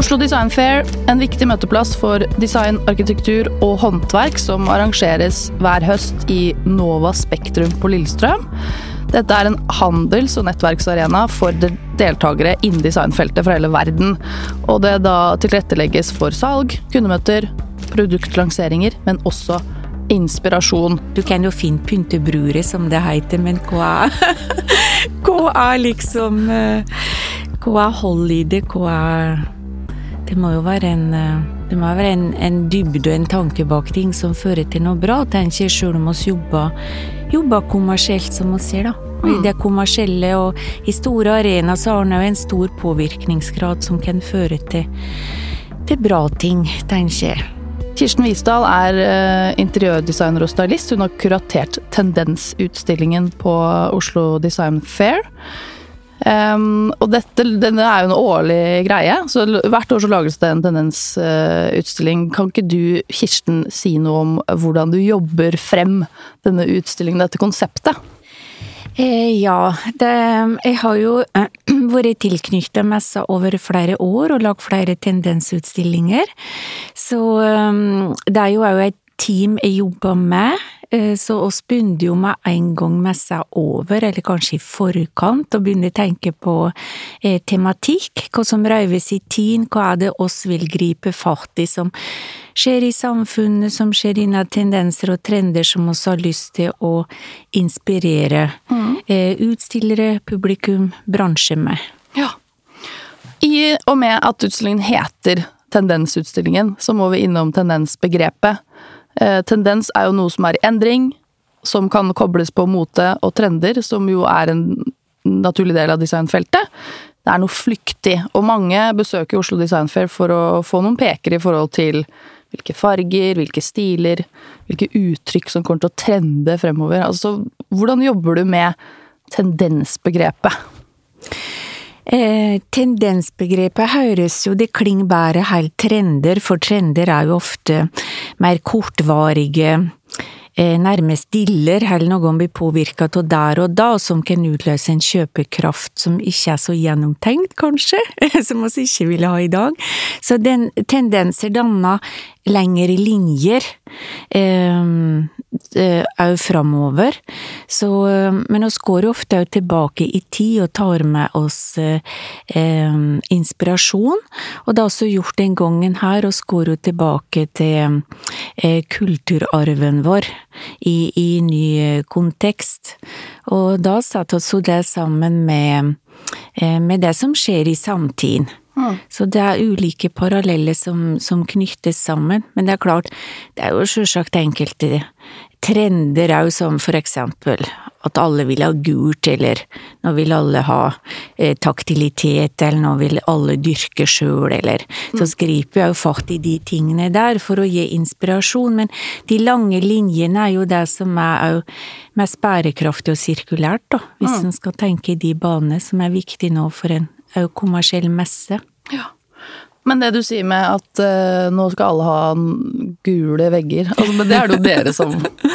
Oslo Design Fair, en viktig møteplass for design, arkitektur og håndverk som arrangeres hver høst i Nova Spektrum på Lillestrøm. Dette er en handels- og nettverksarena for deltakere innen designfeltet fra hele verden. Og det da tilrettelegges for salg, kundemøter, produktlanseringer, men også inspirasjon. Du kan jo finne pyntebrure, som det heter, men hva hva er liksom eh, Hva er hold i det? Hva er Det må jo være en eh, det må være en, en dybde og en tanke bak ting som fører til noe bra, tenker jeg, sjøl om vi jobber, jobber kommersielt, som vi sier, da. Og I det kommersielle og i store arenaer så har jo en stor påvirkningsgrad som kan føre til, til bra ting, tenker jeg. Kirsten Wisdal er uh, interiørdesigner og stylist. Hun har kuratert Tendensutstillingen på Oslo Design Fair. Um, og dette denne er jo en årlig greie, så hvert år så lages det en tendensutstilling. Uh, kan ikke du, Kirsten, si noe om hvordan du jobber frem denne utstillingen, dette konseptet? Eh, ja, det, jeg har jo eh, vært tilknyttet messa over flere år og lagd flere tendensutstillinger. Så um, det er jo òg et team jeg jobber med. Eh, så oss begynte jo med en gang messa over, eller kanskje i forkant, og begynner å tenke på eh, tematikk, hva som røyves i tiden, hva er det oss vil gripe fatt i som skjer i samfunnet, som skjer innen tendenser og trender som oss har lyst til å inspirere mm. eh, utstillere, publikum, bransje med. Ja. I og med at utstillingen heter Tendensutstillingen, så må vi innom tendensbegrepet. Eh, tendens er jo noe som er i endring, som kan kobles på mote og trender, som jo er en naturlig del av designfeltet. Det er noe flyktig, og mange besøker Oslo Design Fair for å få noen peker i forhold til hvilke farger, hvilke stiler, hvilke uttrykk som kommer til å trende fremover. Altså, hvordan jobber du med tendensbegrepet? Eh, tendensbegrepet høres jo, det klinger bare helt trender, for trender er jo ofte mer kortvarige, eh, nærmest diller, eller noen blir påvirka av der og da, som kan utløse en kjøpekraft som ikke er så gjennomtenkt, kanskje, som vi ikke ville ha i dag. Så den tendenser danner lengre linjer eh, eh, framover. Så, eh, men oss går jo ofte òg tilbake i tid og tar med oss eh, inspirasjon. Og det er også gjort den gangen her, oss går jo tilbake til eh, kulturarven vår i, i ny kontekst. Og da setter jo det sammen med, med det som skjer i samtiden. Mm. Så det er ulike paralleller som, som, knyttes sammen, men det er klart, det er jo sjølsagt enkelte trender òg, som for eksempel at alle vil ha gult, eller nå vil alle ha eh, taktilitet, eller nå vil alle dyrke sjøl, eller Så mm. griper jeg jo fatt i de tingene der for å gi inspirasjon, men de lange linjene er jo det som er òg mest bærekraftig og sirkulært, da, hvis mm. en skal tenke i de banene som er viktige nå for en òg kommersiell messe. Ja. Men det du sier med at uh, nå skal alle ha gule vegger, altså, men det er det jo dere som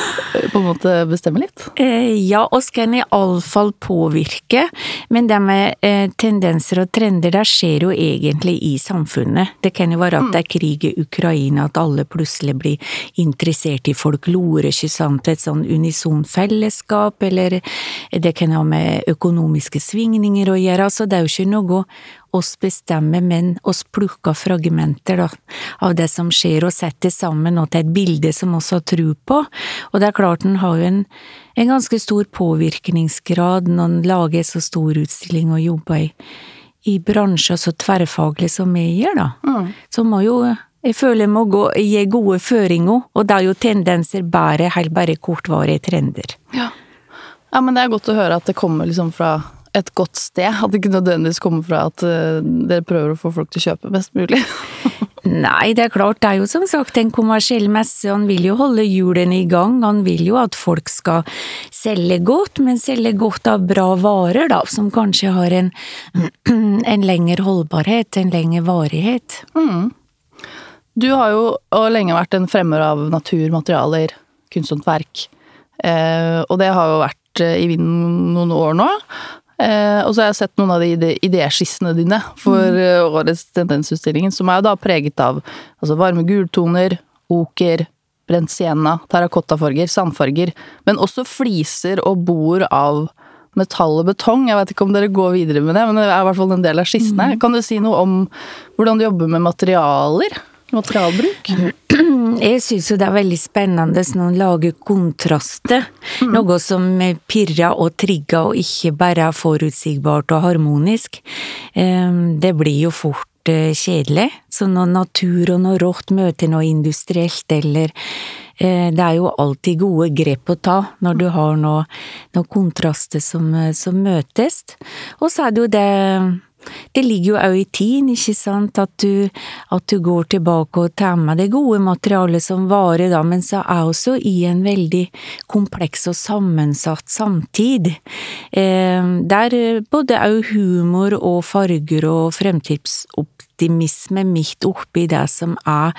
på en måte bestemme litt? Eh, ja, oss kan iallfall påvirke, men det med eh, tendenser og trender, det skjer jo egentlig i samfunnet. Det kan jo være at det er krig i Ukraina, at alle plutselig blir interessert i folklore, ikke sant, et sånn unison fellesskap, eller det kan ha med økonomiske svingninger å gjøre, altså det er jo ikke noe oss bestemmer, men oss plukker fragmenter da, av det som skjer, og setter sammen og til et bilde som oss har tro på. Og det er klart den har jo en, en ganske stor påvirkningsgrad når en lager så stor utstilling og jobber i, i bransjer så tverrfaglig som vi gjør, da. Mm. Så må jo jeg føler jeg må gå, gi gode føringer, og det er jo tendenser bare, helt bare kortvarige trender. Ja. Ja, men det er godt å høre at det kommer liksom fra et godt sted? At det ikke nødvendigvis kommer fra at uh, dere prøver å få folk til å kjøpe best mulig? Nei, det er klart, det er jo som sagt en kommersiell messe, han vil jo holde hjulene i gang, han vil jo at folk skal selge godt, men selge godt av bra varer, da, som kanskje har en, en lengre holdbarhet, en lengre varighet. Mm. Du har jo lenge vært en fremmer av naturmaterialer, kunsthåndverk, eh, og det har jo vært eh, i vinden noen år nå. Eh, og så har jeg sett noen av de idéskissene dine for mm. årets tendensutstillingen, som er da preget av altså varme gultoner, oker, brent sienna, terrakottafarger, sandfarger, men også fliser og bord av metall og betong. Jeg vet ikke om dere går videre med det, men det er i hvert fall en del av skissene. Mm. Kan du si noe om hvordan du jobber med materialer? Materialbruk? Jeg syns jo det er veldig spennende når man lager kontraster. Mm. Noe som pirrer og trigger og ikke bare er forutsigbart og harmonisk. Det blir jo fort eh, kjedelig. Så når natur og noe rått møter noe industrielt eller eh, det er jo alltid gode grep å ta når du har noen noe kontraster som, som møtes. Og så er det jo det det ligger jo òg i tiden, ikke sant, at du, at du, går tilbake og tar med det gode materialet som varer, da, men så er også i en veldig kompleks og sammensatt samtid, eh, der både òg humor og farger og fremtidsoptimisme midt oppi det som er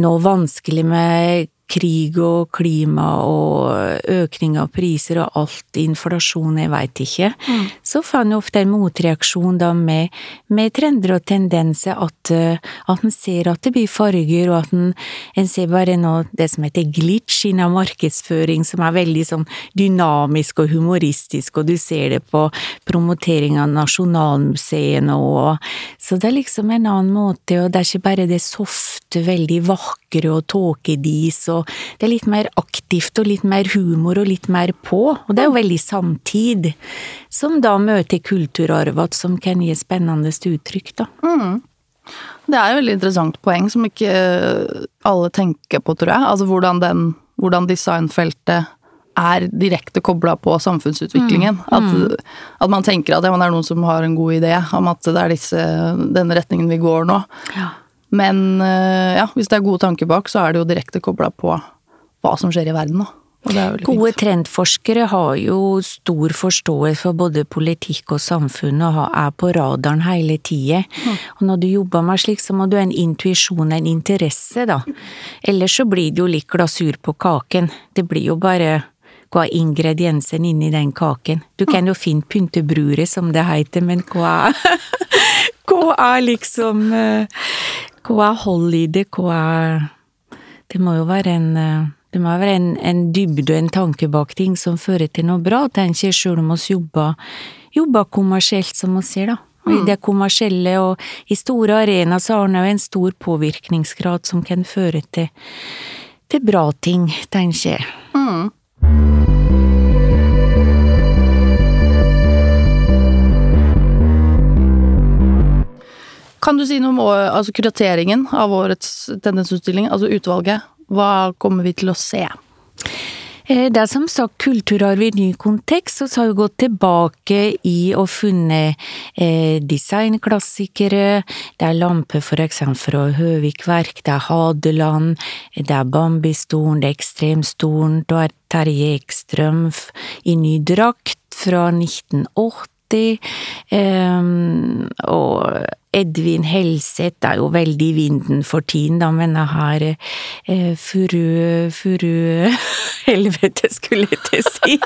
noe vanskelig med krig og klima og økning av priser og alt, inflasjon, jeg veit ikke, mm. så får en ofte en motreaksjon da med, med trender og tendenser, at, eh, at en ser at det blir farger, og at en, en ser bare nå det som heter glitch innen markedsføring, som er veldig sånn dynamisk og humoristisk, og du ser det på promotering av nasjonalmuseene og Så det er liksom en annen måte, og det er ikke bare det softe, veldig vakre og tåkedis og og det er litt mer aktivt og litt mer humor og litt mer på, og det er jo veldig samtid, som da møter kulturarvet som kan gi spennende uttrykk, da. Mm. Det er et veldig interessant poeng som ikke alle tenker på, tror jeg. Altså hvordan, den, hvordan designfeltet er direkte kobla på samfunnsutviklingen. Mm. Mm. At, at, man tenker at ja, det er noen som har en god idé om at det er disse, denne retningen vi går nå. Ja. Men eh, ja, hvis det er gode tanker bak, så er det jo direkte kobla på hva som skjer i verden, da. Gode trendforskere har jo stor forståelse for både politikk og samfunn og er på radaren hele tida. Mm. Og når du jobber med slik, så må du ha en intuisjon, en interesse, da. Ellers så blir det jo litt glasur på kaken. Det blir jo bare hva er ingrediensene inni den kaken? Du kan jo finne pyntebruret, som det heter, men hva er, hva er liksom eh, hva er hold i det, hva er Det må jo være en det må være en, en dybde og en tanke bak ting som fører til noe bra, tenker jeg, sjøl om vi jobber, jobber kommersielt, som vi sier, da. Og I mm. det kommersielle og i store arenaer så har den jo en stor påvirkningsgrad som kan føre til, til bra ting, tenker jeg. Mm. Kan du si noe om altså, kurateringen av årets tendensutstilling, altså utvalget? Hva kommer vi til å se? Eh, det er som sagt kulturarv i ny kontekst, og så har vi gått tilbake i å funnet eh, designklassikere. Det er lamper for eksempel fra Høvikverk, det er Hadeland, det er Bambistolen, det er Ekstremstolen, det er Terje Ekstrøm i ny drakt fra 1980. Um, og Edvin Helseth er jo veldig i vinden for tiden, da, men jeg har eh, furu Furu Helvete, skulle jeg til å si.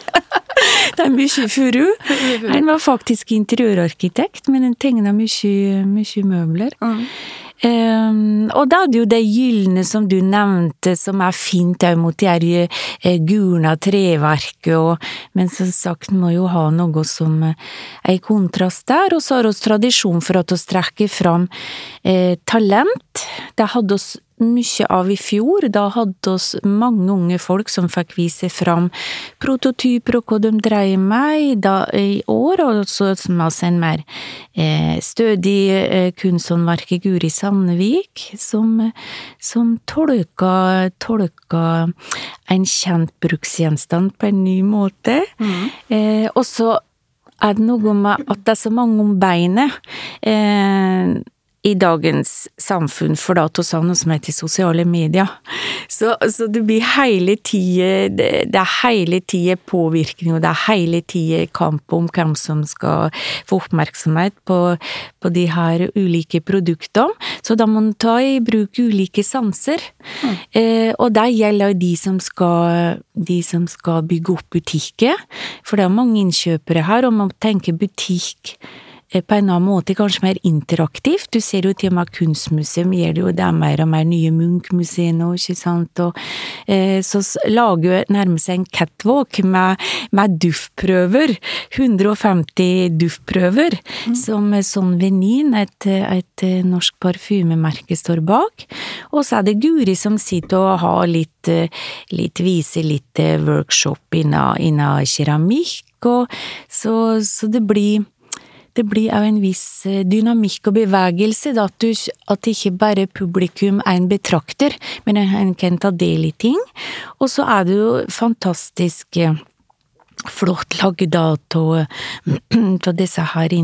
det er mye furu. Han var faktisk interiørarkitekt, men han tegna mye, mye møbler. Mm. Um, og da er det jo det gylne som du nevnte, som er fint òg mot de her uh, gulna treverket, og, men som sagt må jo ha noe som uh, er i kontrast der, og så har vi tradisjon for at vi trekker fram eh, talent. Det hadde oss mye av i fjor. Da hadde oss mange unge folk som fikk vise fram prototyper og hva de dreier med. Da, I år altså med oss en mer eh, stødig eh, kunsthåndverker Guri Sandvik, som, som tolka, tolka en kjent bruksgjenstand på en ny måte. Mm. Eh, og så er det noe med at det er så mange om beinet. Eh, i dagens samfunn, for da å noe som heter sosiale medier. Så, så det blir hele tida det, det er hele tida påvirkning, og det er hele tida kamp om hvem som skal få oppmerksomhet på, på de her ulike produktene. Så da må man ta i bruk ulike sanser. Mm. Eh, og det gjelder de som skal, de som skal bygge opp butikker, for det er mange innkjøpere her, og man tenker butikk på en annen måte, kanskje mer interaktivt. Du ser jo til og med kunstmuseum gjør det jo, det er mer og mer nye Munch-museer nå, ikke sant, og eh, så lager jo nærmest en catwalk med, med duftprøver. 150 duftprøver, mm. som Sånn Venin, et, et norsk parfymemerke, står bak. Og så er det Guri som sitter og har litt, litt viser litt workshop innen keramikk, og så, så det blir det blir òg en viss eh, dynamikk og bevegelse, da, at, du, at ikke bare publikum er en betrakter, men en kan ta del i ting. Og så er det jo fantastisk eh, flott lagd av disse her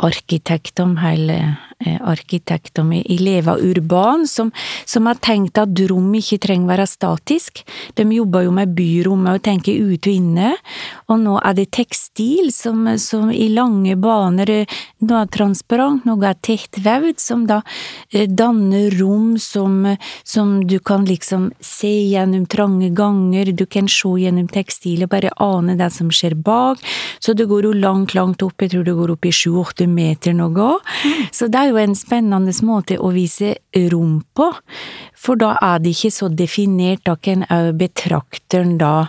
interiørarkitektene, hele arkitektom arkitektene i Leva Urban, som, som, har tenkt at rom ikke trenger være statisk. De jobber jo med byrommet og tenker ut og inne, og nå er det tekstil som, som i lange baner Noe er transparent, noe er tettvevd, som da eh, danner rom som, som du kan liksom se gjennom trange ganger, du kan se gjennom tekstil og bare ane det som skjer bak. Så det går jo langt, langt opp, jeg tror det går opp i sju–åtte meter gå. Så det er jo en spennende måte å vise rom på, for da er det ikke så definert, da kan òg betrakteren da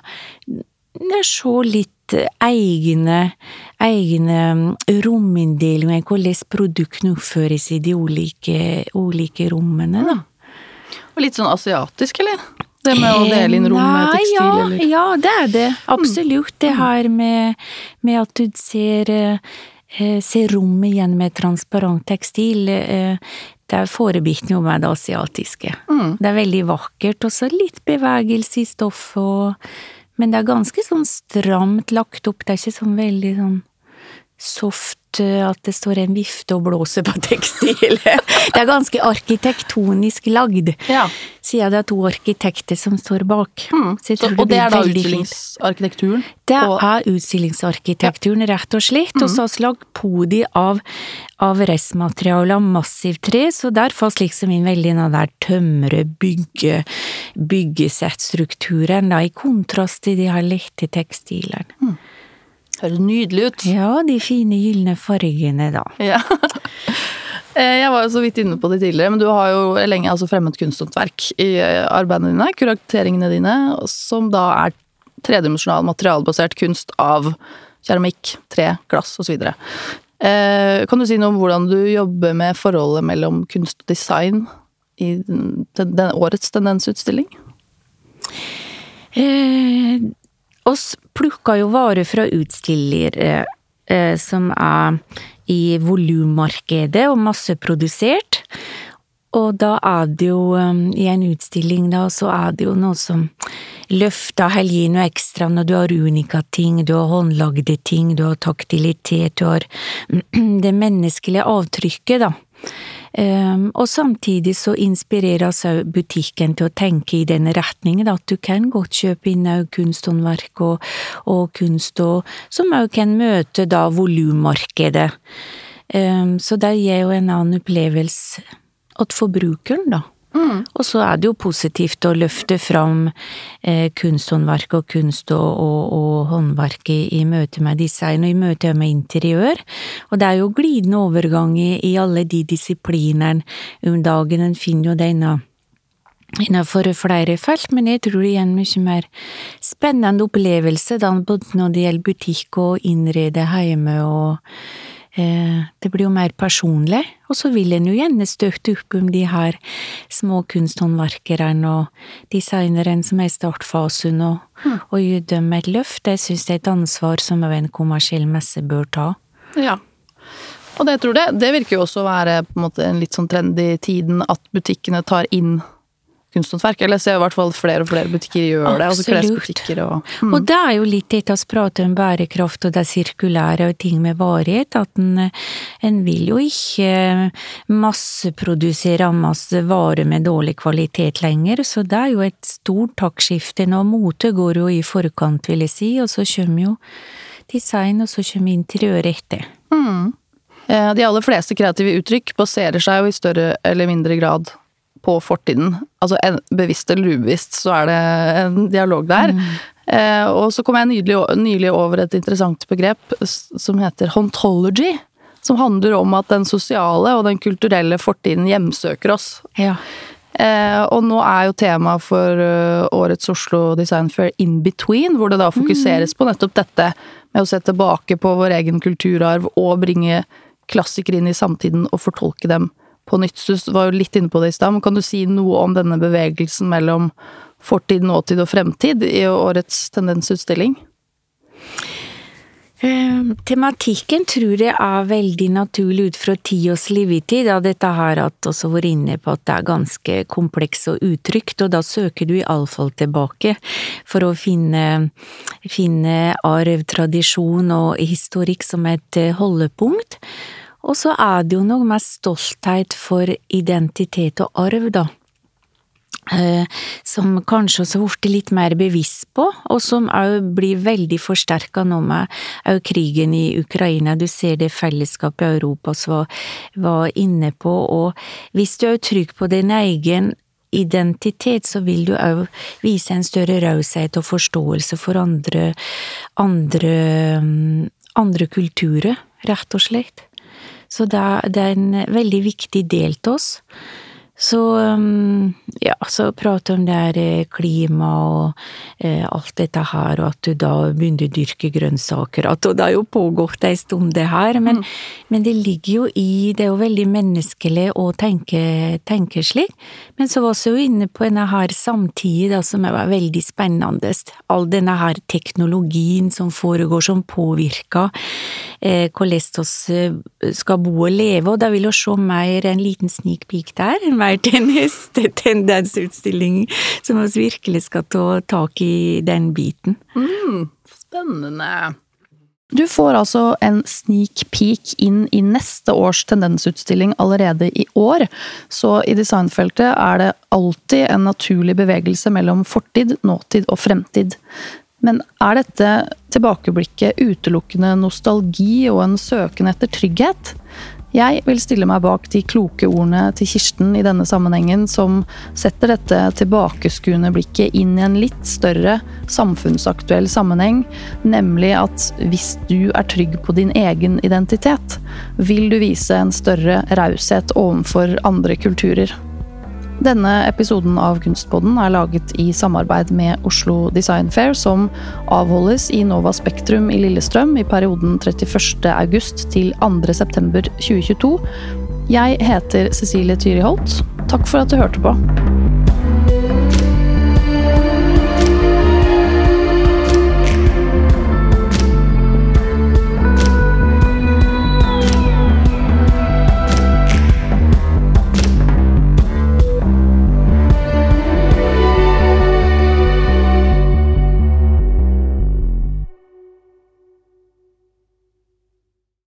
se litt egne, egne rominndelinger, hvordan produktene oppføres i de ulike, ulike rommene, da. Og litt sånn asiatisk, eller? Det med å dele inn rom med tekstil, ja, eller? Ja, det er det. Absolutt. Det her med, med at du ser, eh, ser rommet igjen med transparent tekstil. Eh, det er forebyggende med det asiatiske. Mm. Det er veldig vakkert, og så litt bevegelse i stoffet, men det er ganske sånn stramt lagt opp. Det er ikke sånn veldig sånn soft Eh, at det står en vifte og blåser på tekstilet. Det er ganske arkitektonisk lagd, ja. siden det er to arkitekter som står bak. Mm. Så så, og det er da utstillingsarkitekturen? Det er utstillingsarkitekturen, rett og slett. Mm. Og så har vi lagd podi av, av restmaterialet av massivt tre, så der fast liksom inn veldig den der tømre, bygge, byggesettstrukturen, da, i kontrast til de her lette tekstilene. Mm. Høres nydelig ut. Ja, de fine gylne fargene, da. Ja. Eh, jeg var jo så vidt inne på det tidligere, men du har jo lenge altså fremmet kunsthåndverk i eh, arbeidene dine, kurateringene dine, som da er tredimensjonal materialbasert kunst av keramikk, tre, glass osv. Eh, kan du si noe om hvordan du jobber med forholdet mellom kunst og design i den, årets tendensutstilling? Eh, oss plukka jo varer fra utstillere eh, som er i volummarkedet og masseprodusert. Og da er det jo, um, i en utstilling da, så er det jo noe som løfter helgen og ekstra når du har unika ting, du har håndlagde ting, du har taktilitet, du har det menneskelige avtrykket, da. Um, og samtidig så inspireres også butikken til å tenke i den retningen, at du kan godt kjøpe inn kunsthåndverk og, og, kunst, og, som òg kan møte da volummarkedet. Um, så det gir jo en annen opplevelse til forbrukeren, da. Mm. Og så er det jo positivt å løfte fram eh, kunsthåndverk og kunst og, og, og håndverk i, i, møte med design og i møte med interiør. Og det er jo glidende overgang i, i alle de disiplinene om dagen. En finner jo denne innenfor flere felt, men jeg tror det er en mye mer spennende opplevelse da, både når det gjelder butikk og innrede hjemme og det blir jo mer personlig, og så vil en jo gjerne støtte opp om de her små kunsthåndverkerne og designerne som er i startfasen, og, mm. og gi dem et løft. Det synes jeg er et ansvar som en kommersiell messe bør ta. Ja. Og det tror jeg, det virker jo også å være på en en litt sånn trend i tiden, at butikkene tar inn kunsthåndverk. Eller jeg ser i hvert fall flere og flere butikker gjør det. Altså Absolutt. klesbutikker og mm. Og det er jo litt det vi prater om bærekraft og det sirkulære og ting med varighet, at en, en vil jo ikke masseprodusere masse varer med dårlig kvalitet lenger, så det er jo et stort taktskifte nå. Mote går jo i forkant, vil jeg si, og så kommer jo design, og så kommer interiør etter. Mm. Eh, De aller fleste kreative uttrykk baserer seg jo i større eller mindre grad på fortiden. Altså en, bevisst eller ubevisst, så er det en dialog der. Eh, og så kom jeg nydelig, nylig over et interessant begrep som heter hontology. Som handler om at den sosiale og den kulturelle fortiden hjemsøker oss. Ja. Eh, og nå er jo tema for eh, årets Oslo Design Fair In Between, hvor det da fokuseres på nettopp dette med å se tilbake på vår egen kulturarv og bringe klassikere inn i samtiden og fortolke dem på nytt. Du var jo litt inne på det i stad, men kan du si noe om denne bevegelsen mellom fortid, nåtid og fremtid i årets tendensutstilling? Uh, tematikken tror jeg er veldig naturlig ut fra tiårs levetid, da dette har også vært inne på at det er ganske kompleks og utrygt, og da søker du iallfall tilbake for å finne, finne arv, tradisjon og historikk som et eh, holdepunkt. Og så er det jo noe med stolthet for identitet og arv, da eh, som kanskje også har blitt litt mer bevisst på, og som òg blir veldig forsterka nå med òg krigen i Ukraina. Du ser det fellesskapet Europa som var, var inne på, og hvis du er trygg på din egen identitet, så vil du òg vise en større raushet og forståelse for andre, andre, mm, andre kulturer, rett og slett. Så det er, en veldig viktig del til oss. Så um, ja, så prate om det her eh, klima og eh, alt dette her, og at du da begynner å dyrke grønnsaker. At det har jo pågått ei stund, det her, men, men det ligger jo i Det er jo veldig menneskelig å tenke, tenke slik. Men så var vi jo inne på denne her samtidig, da, som var veldig spennende. All denne her teknologien som foregår, som påvirker eh, hvordan vi skal bo og leve, og da vil vi se mer en liten sneak peek der, mer til neste tendensutstilling, som vi virkelig skal ta tak i den biten. Spennende. Du får altså en sneak peek inn i neste års tendensutstilling allerede i år, så i designfeltet er det alltid en naturlig bevegelse mellom fortid, nåtid og fremtid. Men er dette tilbakeblikket utelukkende nostalgi og en søken etter trygghet? Jeg vil stille meg bak de kloke ordene til Kirsten i denne sammenhengen, som setter dette tilbakeskuende blikket inn i en litt større samfunnsaktuell sammenheng, nemlig at hvis du er trygg på din egen identitet, vil du vise en større raushet overfor andre kulturer. Denne episoden av Kunstpodden er laget i samarbeid med Oslo Design Fair, som avholdes i Nova Spektrum i Lillestrøm i perioden 31. august til 2. september 2022. Jeg heter Cecilie Tyri Holt. Takk for at du hørte på.